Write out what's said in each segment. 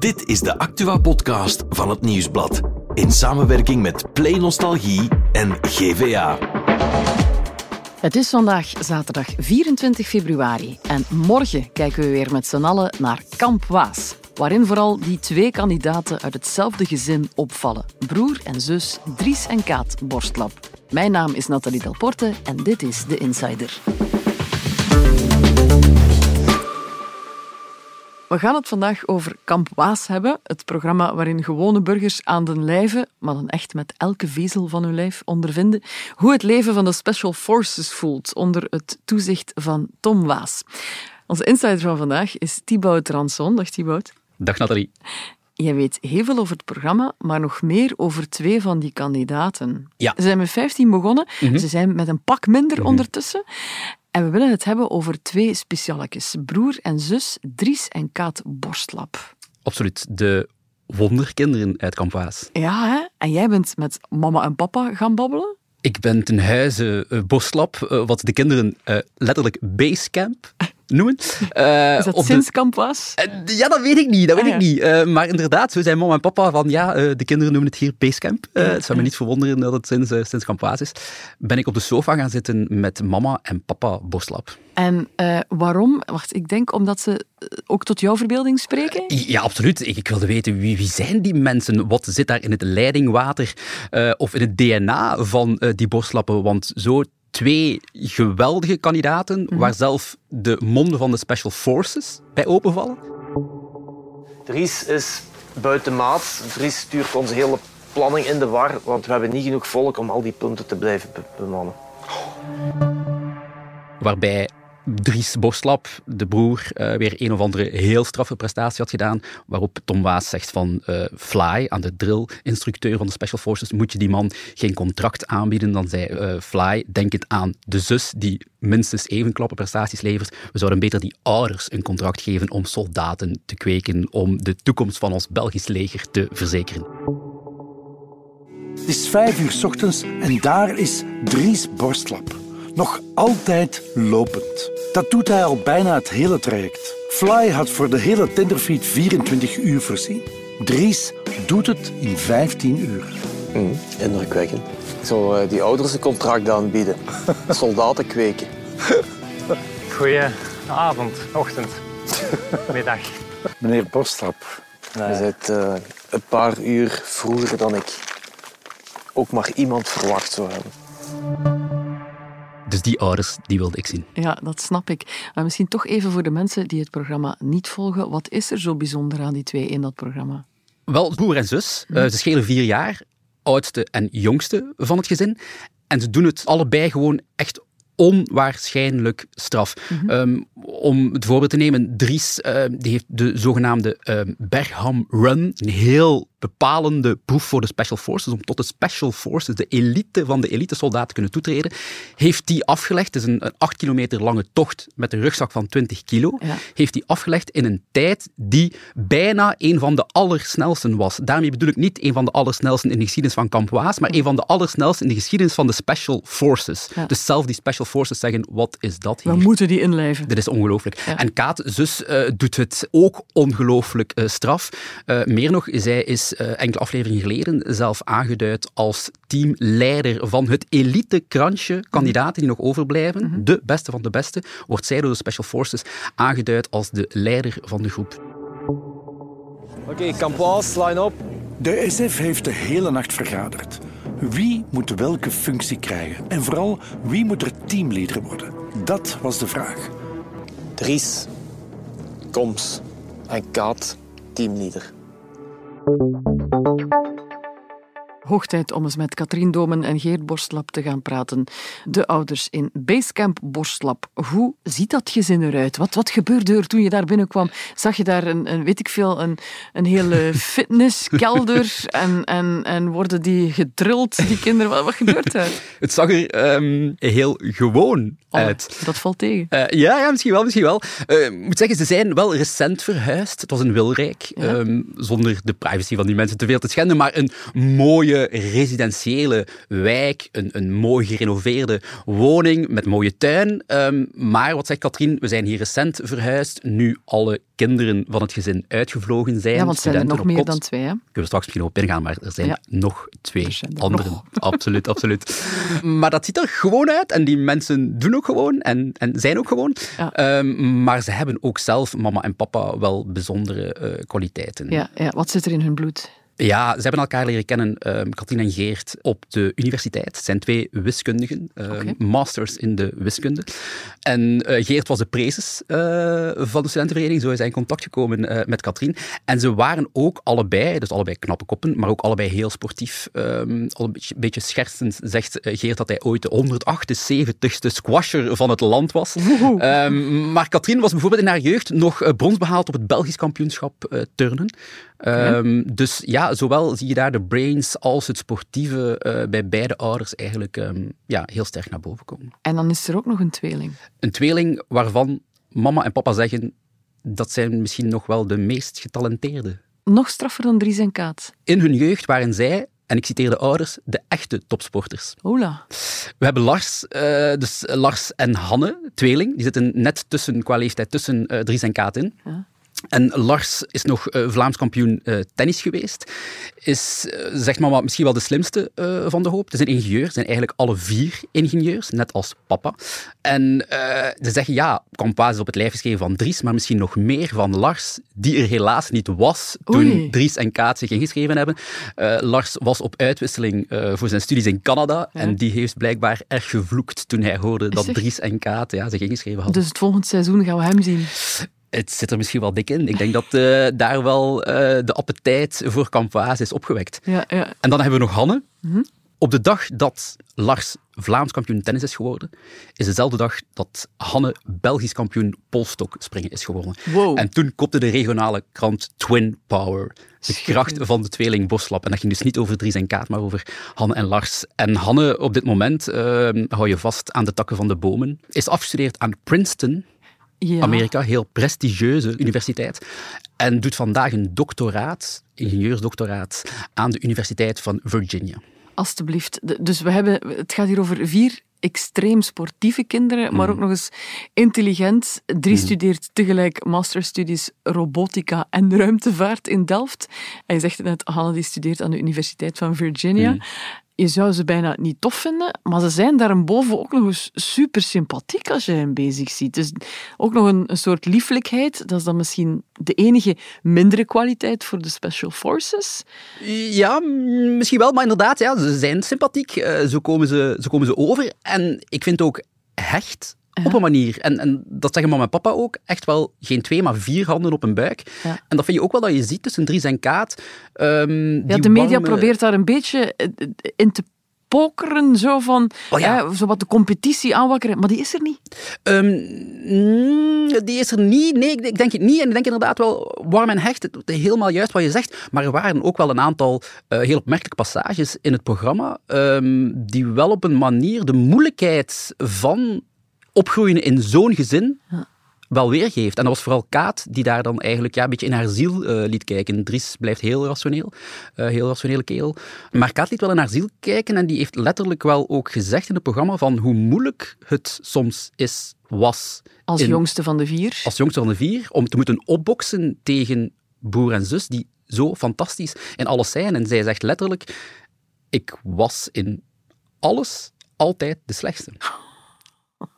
Dit is de Actua-podcast van het Nieuwsblad. In samenwerking met Play Nostalgie en GVA. Het is vandaag zaterdag 24 februari en morgen kijken we weer met z'n allen naar Kamp Waas, waarin vooral die twee kandidaten uit hetzelfde gezin opvallen. Broer en zus Dries en Kaat Borstlap. Mijn naam is Nathalie Delporte en dit is The Insider. We gaan het vandaag over Kamp Waas hebben, het programma waarin gewone burgers aan den lijve, maar dan echt met elke vezel van hun lijf ondervinden, hoe het leven van de Special Forces voelt onder het toezicht van Tom Waas. Onze insider van vandaag is Thibaut Ranson. Dag Thibaut. Dag Nathalie. Jij weet heel veel over het programma, maar nog meer over twee van die kandidaten. Ja. Ze zijn met 15 begonnen, ze zijn met een pak minder ondertussen. En we willen het hebben over twee specialekes. Broer en zus Dries en Kaat Borstlap. Absoluut. De wonderkinderen uit Kamp Waas. Ja, hè? En jij bent met mama en papa gaan babbelen? Ik ben ten huize uh, Boslap, uh, wat de kinderen uh, letterlijk Basecamp noemen. Uh, is dat sinds de... Kamp Waas? Uh, ja, dat weet ik niet. Dat weet Ah, ik niet. Uh, maar inderdaad, zo zijn mama en papa van ja, de kinderen noemen het hier Basecamp. het zou me niet verwonderen dat het sinds, sinds Kamp Waas is. Ben ik op de sofa gaan zitten met mama en papa Boslap. En waarom? Wacht, ik denk omdat ze ook tot jouw verbeelding spreken? Ja, absoluut. Ik, ik wilde weten wie, wie zijn die mensen? Wat zit daar in het leidingwater of in het DNA van die Boslappen? Want zo twee geweldige kandidaten, mm. waar zelf de monden van de Special Forces bij openvallen. Dries is buiten maat. Dries stuurt onze hele planning in de war, want we hebben niet genoeg volk om al die punten te blijven be bemannen. Waarbij Dries Boslap, de broer, uh, weer een of andere heel straffe prestatie had gedaan. Waarop Tom Waas zegt van uh, Fly, aan de drill-instructeur van de Special Forces, moet je die man geen contract aanbieden. Dan zei uh, Fly, denk het aan de zus die minstens even klappe prestaties levert. We zouden beter die ouders een contract geven om soldaten te kweken, om de toekomst van ons Belgisch leger te verzekeren. Het is vijf uur ochtends en daar is Dries Borstlap. Nog altijd lopend. Dat doet hij al bijna het hele traject. Fly had voor de hele Tenderfeet 24 uur voorzien. Dries doet het in 15 uur. Mm, indrukwekkend. Ik zou uh, die ouders een contract aanbieden. Soldaten kweken. Goedenavond, ochtend, middag. Meneer Borstlap. Je bent uh, een paar uur vroeger dan ik ook maar iemand verwacht zou hebben. Dus die ouders, die wilde ik zien. Ja, dat snap ik. Maar misschien toch even voor de mensen die het programma niet volgen. Wat is er zo bijzonder aan die twee in dat programma? Wel, broer en zus. Uh, ze schelen vier jaar. Oudste en jongste van het gezin. En ze doen het allebei gewoon echt onwaarschijnlijk straf. Mm -hmm. um, om het voorbeeld te nemen, Dries uh, die heeft de zogenaamde uh, Bergham Run, een heel bepalende proef voor de Special Forces, om tot de Special Forces, de elite van de elite soldaten te kunnen toetreden, heeft die afgelegd, het is een, een 8 kilometer lange tocht met een rugzak van 20 kilo, ja. heeft die afgelegd in een tijd die bijna een van de allersnelsten was. Daarmee bedoel ik niet een van de allersnelsten in de geschiedenis van Kamp Waas, maar een van de allersnelsten in de geschiedenis van de Special Forces. Ja. Dus zelf die Special Forces zeggen, wat is dat hier? We moeten die inlijven. Dit is ongelooflijk. Ja. En Kaat, zus, uh, doet het ook ongelooflijk uh, straf. Uh, meer nog, zij is enkele afleveringen geleden zelf aangeduid als teamleider van het elite-krantje kandidaten die nog overblijven. Mm -hmm. De beste van de beste. Wordt zij door de Special Forces aangeduid als de leider van de groep. Oké, okay, Campois, line up. De SF heeft de hele nacht vergaderd. Wie moet welke functie krijgen? En vooral, wie moet er teamleader worden? Dat was de vraag. Dries, Koms en Kaat, teamleader. Hoog tijd om eens met Katrien Domen en Geert Borstlap te gaan praten. De ouders in Basecamp Borstlap. Hoe ziet dat gezin eruit? Wat, wat gebeurde er toen je daar binnenkwam? Zag je daar een, een weet ik veel, een, een hele fitnesskelder? en, en, en worden die gedrild, die kinderen? Wat, wat gebeurt er? Het zag er um, heel gewoon oh, uit. Dat valt tegen. Uh, ja, ja, misschien wel, misschien wel. Uh, ik moet zeggen, ze zijn wel recent verhuisd. Het was een Wilrijk, ja. um, zonder de privacy van die mensen te veel te schenden, maar een mooie mooie residentiële wijk, een, een mooi gerenoveerde woning met mooie tuin. Ehm, maar wat zegt Katrien, we zijn hier recent verhuisd, nu alle kinderen van het gezin uitgevlogen zijn. Ja, want zijn er nog meer kot. dan twee, hè? Kunnen we straks misschien op ingaan, maar er zijn Ja. nog twee Er er anderen. nog. Absoluut, absoluut. Maar dat ziet er gewoon uit en die mensen doen ook gewoon en, en zijn ook gewoon. Ja. Ehm, maar ze hebben ook zelf, mama en papa, wel bijzondere eh, kwaliteiten. Ja, ja, wat zit er in hun bloed? Ja, ze hebben elkaar leren kennen, um, Katrien en Geert, op de universiteit. Het zijn twee wiskundigen, um, masters in de wiskunde. En eh, Geert was de prezes eh, van de studentenvereniging, zo is hij in contact gekomen eh, met Katrien. En ze waren ook allebei, dus allebei knappe koppen, maar ook allebei heel sportief. Um, al een beetje, beetje schertsend zegt Geert dat hij ooit de 178ste squasher van het land was. Maar Katrien was bijvoorbeeld in haar jeugd nog brons behaald op het Belgisch kampioenschap eh, Um, dus ja, zowel zie je daar de brains als het sportieve uh, bij beide ouders eigenlijk um, ja, heel sterk naar boven komen. En dan is er ook nog een tweeling. Een tweeling waarvan mama en papa zeggen dat zijn misschien nog wel de meest getalenteerde. Nog straffer dan Dries en Kaat. In hun jeugd waren zij, en ik citeer de ouders, de echte topsporters. Hola. We hebben Lars, uh, dus Lars en Hanne, tweeling. Die zitten net tussen, qua leeftijd tussen uh, Dries en Kaat in. Ja. En Lars is nog uh, Vlaams kampioen uh, tennis geweest. Is, uh, zegt mama, misschien wel de slimste van de hoop. Het is een ingenieur. Zijn eigenlijk alle vier ingenieurs, net als papa. En ze zeggen, ja, kwam basis op het lijf geschreven van Dries, maar misschien nog meer van Lars, die er helaas niet was toen Oei. Dries en Kaat zich ingeschreven hebben. Lars was op uitwisseling voor zijn studies in Canada ja. en die heeft blijkbaar erg gevloekt toen hij hoorde dat Zeg. Dries en Kaat ja, zich ingeschreven hadden. Dus het volgend seizoen gaan we hem zien. Het zit er misschien wel dik in. Ik denk dat uh, daar wel uh, de appetijt voor Campoise is opgewekt. Ja, ja. En dan hebben we nog Hanne. Mm -hmm. Op de dag dat Lars Vlaams kampioen tennis is geworden, is dezelfde dag dat Hanne Belgisch kampioen polstok springen is geworden. Wow. En toen kopte de regionale krant Twin Power. De kracht van de tweeling Boslap. En dat ging dus niet over Dries en Kaat, maar over Hanne en Lars. En Hanne op dit moment, uh, hou je vast aan de takken van de bomen, is afgestudeerd aan Princeton. Ja. Amerika, heel prestigieuze universiteit. En doet vandaag een doctoraat, ingenieursdoctoraat, aan de Universiteit van Virginia. Alsjeblieft. Dus we hebben, het gaat hier over vier extreem sportieve kinderen, maar Mhm. ook nog eens intelligent. Drie studeert tegelijk masterstudies robotica en ruimtevaart in Delft. En je zegt het net, die studeert aan de Universiteit van Virginia. Je zou ze bijna niet tof vinden, maar ze zijn daarboven ook nog eens super sympathiek als je hen bezig ziet. Dus ook nog een, soort lieflijkheid. Dat is dan misschien de enige mindere kwaliteit voor de Special Forces. Ja, misschien wel, maar inderdaad, ja, ze zijn sympathiek. Eh, zo, komen ze, zo komen ze over. En ik vind ook hecht op een manier. En, en dat zeggen mama en papa ook. Echt wel geen twee, maar vier handen op een buik. Ja. En dat vind je ook wel dat je ziet tussen Dries en Kaat. Ehm, Ja, die de media warme- probeert daar een beetje eh, in te pokeren, zo van, Oh ja. zo wat de competitie aanwakkeren, maar die is er niet. Ehm, mm, die is er niet. Nee, ik denk het niet. En ik denk inderdaad wel warm en hecht. Helemaal juist wat je zegt. Maar er waren ook wel een aantal eh, heel opmerkelijke passages in het programma. ehm, die wel op een manier de moeilijkheid van opgroeien in zo'n gezin. Wel weergeeft. En dat was vooral Kaat die daar dan eigenlijk ja, een beetje in haar ziel eh, liet kijken. Dries blijft heel rationeel, eh, heel rationele kerel. Maar Kaat liet wel in haar ziel kijken en die heeft letterlijk wel ook gezegd in het programma van hoe moeilijk het soms is, was Als in- jongste van de vier. als jongste van de vier, om te moeten opboksen tegen broer en zus, die zo fantastisch in alles zijn. En zij zegt letterlijk, ik was in alles altijd de slechtste.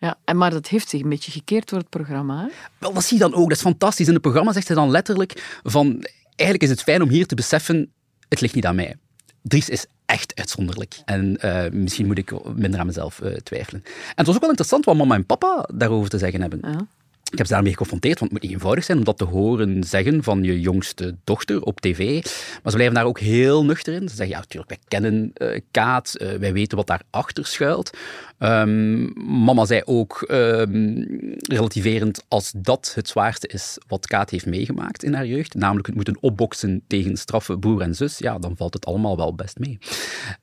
Ja, en maar dat heeft zich een beetje gekeerd door het programma. Hè? Wel, dat zie je dan ook, dat is fantastisch. In het programma zegt zij dan letterlijk van, eigenlijk is het fijn om hier te beseffen, het ligt niet aan mij. Dries is echt uitzonderlijk. En eh, misschien moet ik minder aan mezelf eh, twijfelen. En het was ook wel interessant wat mama en papa daarover te zeggen hebben. Ja. Ik heb ze daarmee geconfronteerd, want het moet niet eenvoudig zijn om dat te horen zeggen van je jongste dochter op tv. Maar ze blijven daar ook heel nuchter in. Ze zeggen, ja, natuurlijk, wij kennen eh, Kaat, wij weten wat daarachter schuilt. Ehm, mama zei ook, ehm, relativerend, als dat het zwaarste is wat Kaat heeft meegemaakt in haar jeugd, namelijk het moeten opboksen tegen straffe broer en zus, ja, dan valt het allemaal wel best mee.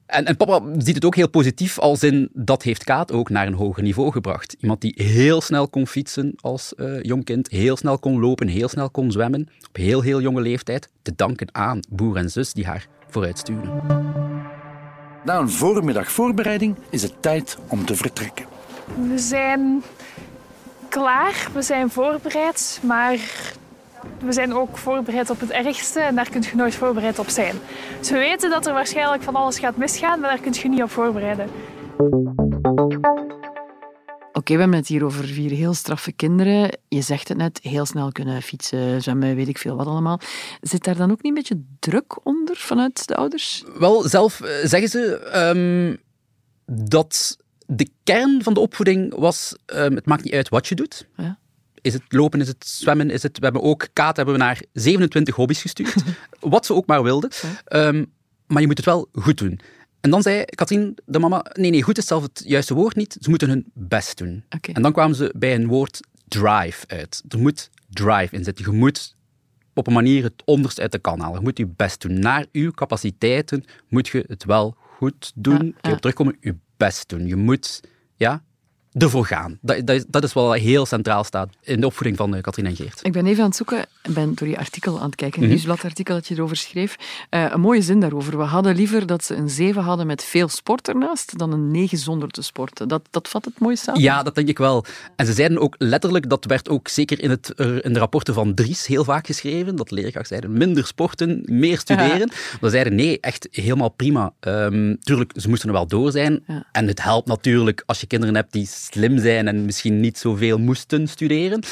En, en, papa ziet het ook heel positief, als in dat heeft Kaat ook naar een hoger niveau gebracht. Iemand die heel snel kon fietsen als uh, jong kind, heel snel kon lopen, heel snel kon zwemmen, op heel, heel jonge leeftijd, te danken aan broer en zus die haar vooruit sturen. Na een voormiddag voorbereiding is het tijd om te vertrekken. We zijn klaar, we zijn voorbereid, maar we zijn ook voorbereid op het ergste en daar kun je nooit voorbereid op zijn. Dus we weten dat er waarschijnlijk van alles gaat misgaan, maar daar kun je niet op voorbereiden. Oké, we hebben het hier over vier heel straffe kinderen. Je zegt het net, heel snel kunnen fietsen, zwemmen, weet ik veel wat allemaal. Zit daar dan ook niet een beetje druk onder vanuit de ouders? Wel, zelf eh, zeggen ze um, dat de kern van de opvoeding was, um, het maakt niet uit wat je doet. Ja. Is het lopen, is het zwemmen, is het... We hebben ook Kaat hebben we naar 27 hobby's gestuurd. wat ze ook maar wilde. Um, maar je moet het wel goed doen. En dan zei Katrien, de mama, nee, nee, goed is zelf het juiste woord niet. Ze moeten hun best doen. Okay. En dan kwamen ze bij een woord drive uit. Er moet drive in zitten. Je moet op een manier het onderste uit de kan halen. Je moet je best doen. Naar uw capaciteiten moet je het wel goed doen. Ja, ja. Je terugkomen, je best doen. Je moet ja, ervoor gaan. Dat, dat, dat is wel heel centraal staat in de opvoeding van uh, Katrien en Geert. Ik ben even aan het zoeken, ik ben door je artikel aan het kijken, een -hmm. nieuwsbladartikel dat je erover schreef. Uh, een mooie zin daarover. We hadden liever dat ze een 7 hadden met veel sport ernaast, dan een 9 zonder te sporten. Dat, dat vat het mooi samen? Ja, dat denk ik wel. En ze zeiden ook letterlijk, dat werd ook zeker in, het, in de rapporten van Dries heel vaak geschreven, dat leerkrachten zeiden, minder sporten, meer studeren. Ja. We zeiden, nee, echt helemaal prima. Um, tuurlijk, ze moesten er wel door zijn. Ja. En het helpt natuurlijk als je kinderen hebt die slim zijn en misschien niet zoveel moesten studeren.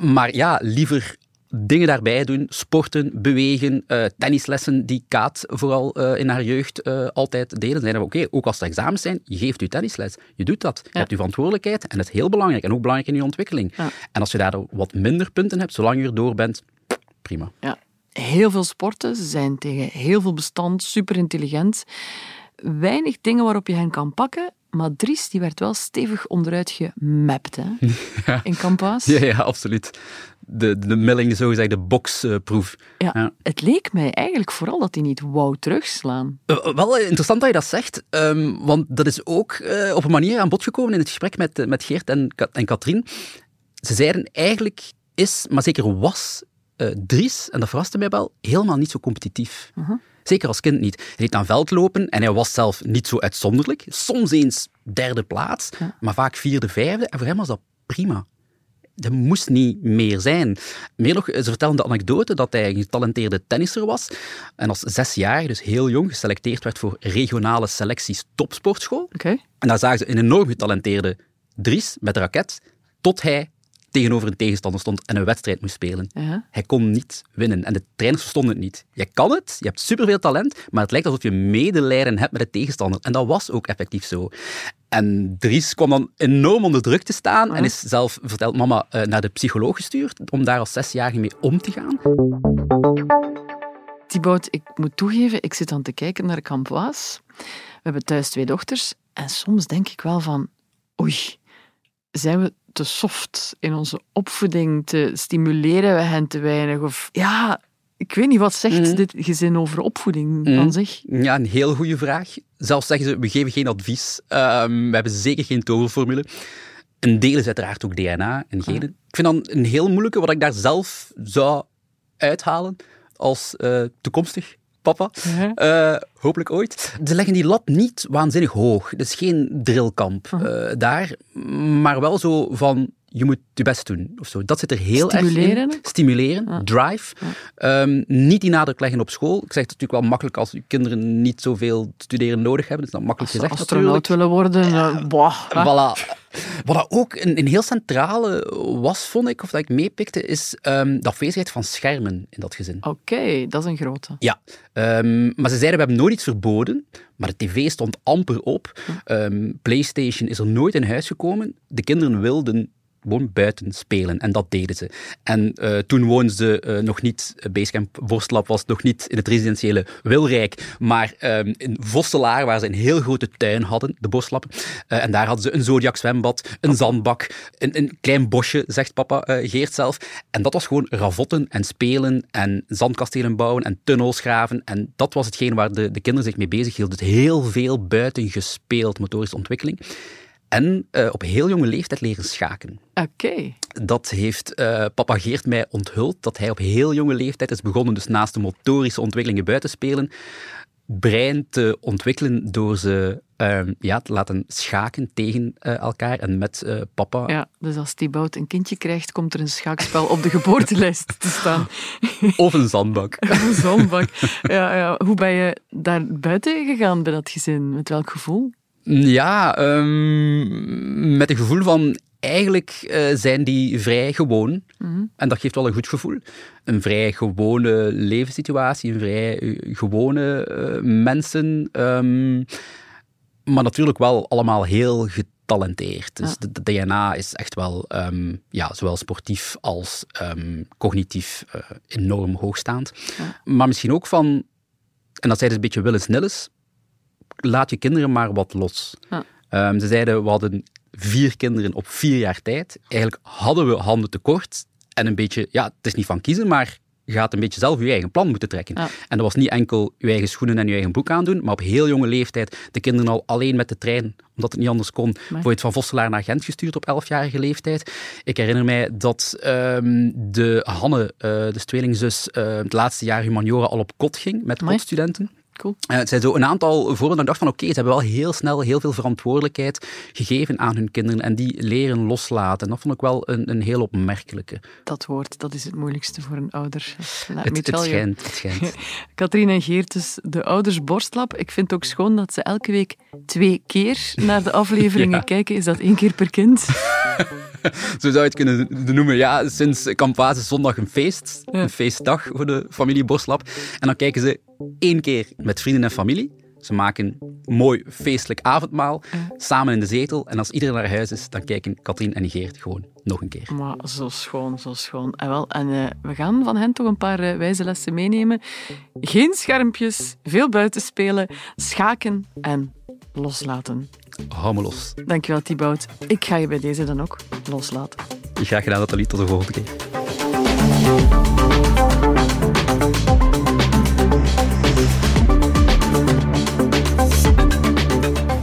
Maar ja, liever dingen daarbij doen, sporten, bewegen, uh, tennislessen die Kaat vooral uh, in haar jeugd uh, altijd deden. Zeiden we, oké, okay, ook als er examens zijn, je geeft je tennisles. Je doet dat. Je hebt je verantwoordelijkheid en dat is heel belangrijk. En ook belangrijk in je ontwikkeling. Ja. En als je daar wat minder punten hebt, zolang je erdoor bent, prima. Ja. Heel veel sporten, ze zijn tegen heel veel bestand, super intelligent. Weinig dingen waarop je hen kan pakken, maar Dries die werd wel stevig onderuit gemapt hè? Ja. in Campaas. Ja, ja, absoluut. De, de milling, de boxproef. Ja, Ja. Het leek mij eigenlijk vooral dat hij niet wou terugslaan. Uh, Wel interessant dat je dat zegt, um, want dat is ook uh, op een manier aan bod gekomen in het gesprek met, uh, met Geert en, en Katrien. Ze zeiden eigenlijk is, maar zeker was, uh, Dries, en dat verraste mij wel, helemaal niet zo competitief. Uh -huh. Zeker als kind niet. Hij deed aan veldlopen en hij was zelf niet zo uitzonderlijk. Soms eens derde plaats, Ja. maar vaak vierde, vijfde. En voor hem was dat prima. Er moest niet meer zijn. Meer nog, ze vertellen de anekdote dat hij een getalenteerde tennisser was en als zes jaar, dus heel jong, geselecteerd werd voor regionale selecties topsportschool. Oké. En daar zagen ze een enorm getalenteerde Dries met raket, tot hij tegenover een tegenstander stond en een wedstrijd moest spelen. Hij kon niet winnen en de trainers verstonden het niet. Je kan het, je hebt superveel talent, maar het lijkt alsof je medelijden hebt met de tegenstander. En dat was ook effectief zo. En Dries kwam dan enorm onder druk te staan en is zelf, vertelt mama, eh, naar de psycholoog gestuurd om daar als zesjarige mee om te gaan. Thibaut, ik moet toegeven, ik zit aan te kijken naar Campoise. We hebben thuis twee dochters en soms denk ik wel van, oei, zijn we te soft in onze opvoeding? Te stimuleren we hen te weinig? Of ja, ik weet niet, wat zegt Mhm. dit gezin over opvoeding Mhm. van zich? Ja, een heel goede vraag. Zelfs zeggen ze, we geven geen advies. Ehm, we hebben zeker geen toverformule. Een deel is uiteraard ook DNA en genen. Ik vind dan een heel moeilijke, wat ik daar zelf zou uithalen als eh, toekomstig papa. Ja. Eh, hopelijk ooit. Ze leggen die lat niet waanzinnig hoog. Het is geen drillkamp eh, daar, maar wel zo van je moet je best doen. Of zo. Dat zit er heel Stimuleren erg in. Stimuleren, Ja. drive. Ehm, niet die nadruk leggen op school. Ik zeg het natuurlijk wel makkelijk als je kinderen niet zoveel studeren nodig hebben. Dat is dan makkelijk Als ze gezegd astronaut willen worden, boah? Voilà. Wat dat ook een, een heel centrale was, vond ik, of dat ik meepikte, is ehm, de afwezigheid van schermen in dat gezin. Oké, dat is een grote. Ja, ehm, maar ze zeiden, we hebben nooit iets verboden, maar de tv stond amper op. PlayStation is er nooit in huis gekomen. De kinderen wilden gewoon buiten spelen. En dat deden ze. En uh, toen woonden ze uh, nog niet, Basecamp Borstlap was nog niet in het residentiële Wilrijk, maar um, in Vosselaar, waar ze een heel grote tuin hadden, de Borstlap. Uh, en daar hadden ze een Zodiac zwembad, een zandbak, een, een klein bosje, zegt papa Geert zelf. En dat was gewoon ravotten en spelen en zandkastelen bouwen en tunnels graven. En dat was hetgeen waar de, de kinderen zich mee bezig hielden. Dus heel veel buiten gespeeld, motorische ontwikkeling. En uh, op heel jonge leeftijd leren schaken. Oké. Dat heeft uh, papa Geert mij onthuld, dat hij op heel jonge leeftijd is begonnen, dus naast de motorische ontwikkelingen buiten spelen, brein te ontwikkelen door ze uh, ja, te laten schaken tegen uh, elkaar en met uh, papa. Ja, dus als Thibaut een kindje krijgt, komt er een schaakspel op de geboortelijst te staan. Of een zandbak. of een zandbak. Ja, ja. Hoe ben je daar buiten gegaan bij dat gezin? Met welk gevoel? Ja, um, met een gevoel van eigenlijk uh, zijn die vrij gewoon. Mm-hmm. En dat geeft wel een goed gevoel. Een vrij gewone levenssituatie, een vrij uh, gewone uh, mensen. Um, maar natuurlijk wel allemaal heel getalenteerd. Dus ja. de, DNA is echt wel um, ja, zowel sportief als cognitief enorm hoogstaand. Ja. Maar misschien ook van, en dat zei dus een beetje Willis Nilles, laat je kinderen maar wat los. Um, ze zeiden, we hadden vier kinderen op vier jaar tijd. Eigenlijk hadden we handen tekort. En een beetje, ja, het is niet van kiezen, maar je gaat een beetje zelf je eigen plan moeten trekken. Ja. En dat was niet enkel je eigen schoenen en je eigen broek aandoen, maar op heel jonge leeftijd de kinderen al alleen met de trein, omdat het niet anders kon, voor het van Vosselaar naar Gent gestuurd op elfjarige leeftijd. Ik herinner mij dat um, de Hanne, uh, de tweelingzus, uh, het laatste jaar humaniora al op kot ging met kotstudenten. Cool. Uh, het zijn zo een aantal voorbeelden. Ik dacht van oké, okay, ze hebben wel heel snel heel veel verantwoordelijkheid gegeven aan hun kinderen en die leren loslaten. En dat vond ik wel een, een heel opmerkelijke. Dat woord, dat is het moeilijkste voor een ouder. Laat het, het, schijnt, het schijnt. Katrien en Geert, dus de ouders borstlap. Ik vind het ook schoon dat ze elke week twee keer naar de afleveringen ja. kijken. Is dat één keer per kind? Zo zou je het kunnen noemen. Ja, sinds is zondag een feest. Een feestdag voor de familie Borstlap. En dan kijken ze één keer met vrienden en familie. Ze maken een mooi feestelijk avondmaal, samen in de zetel. En als iedereen naar huis is, dan kijken Katrien en Geert gewoon nog een keer. Maar zo schoon, zo schoon. En, wel, en uh, we gaan van hen toch een paar uh, wijze lessen meenemen. Geen schermpjes, veel buiten spelen, schaken en loslaten. Hou me los. Dankjewel, Thibaut. Ik ga je bij deze dan ook loslaten. Graag gedaan, Nathalie. Tot de volgende keer.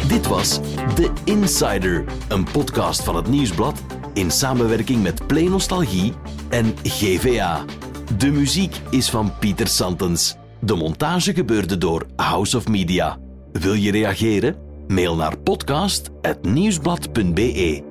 Dit was The Insider, een podcast van het Nieuwsblad in samenwerking met Play Nostalgie en GVA. De muziek is van Pieter Santens. De montage gebeurde door House of Media. Wil je reageren? Mail naar podcast.nieuwsblad.be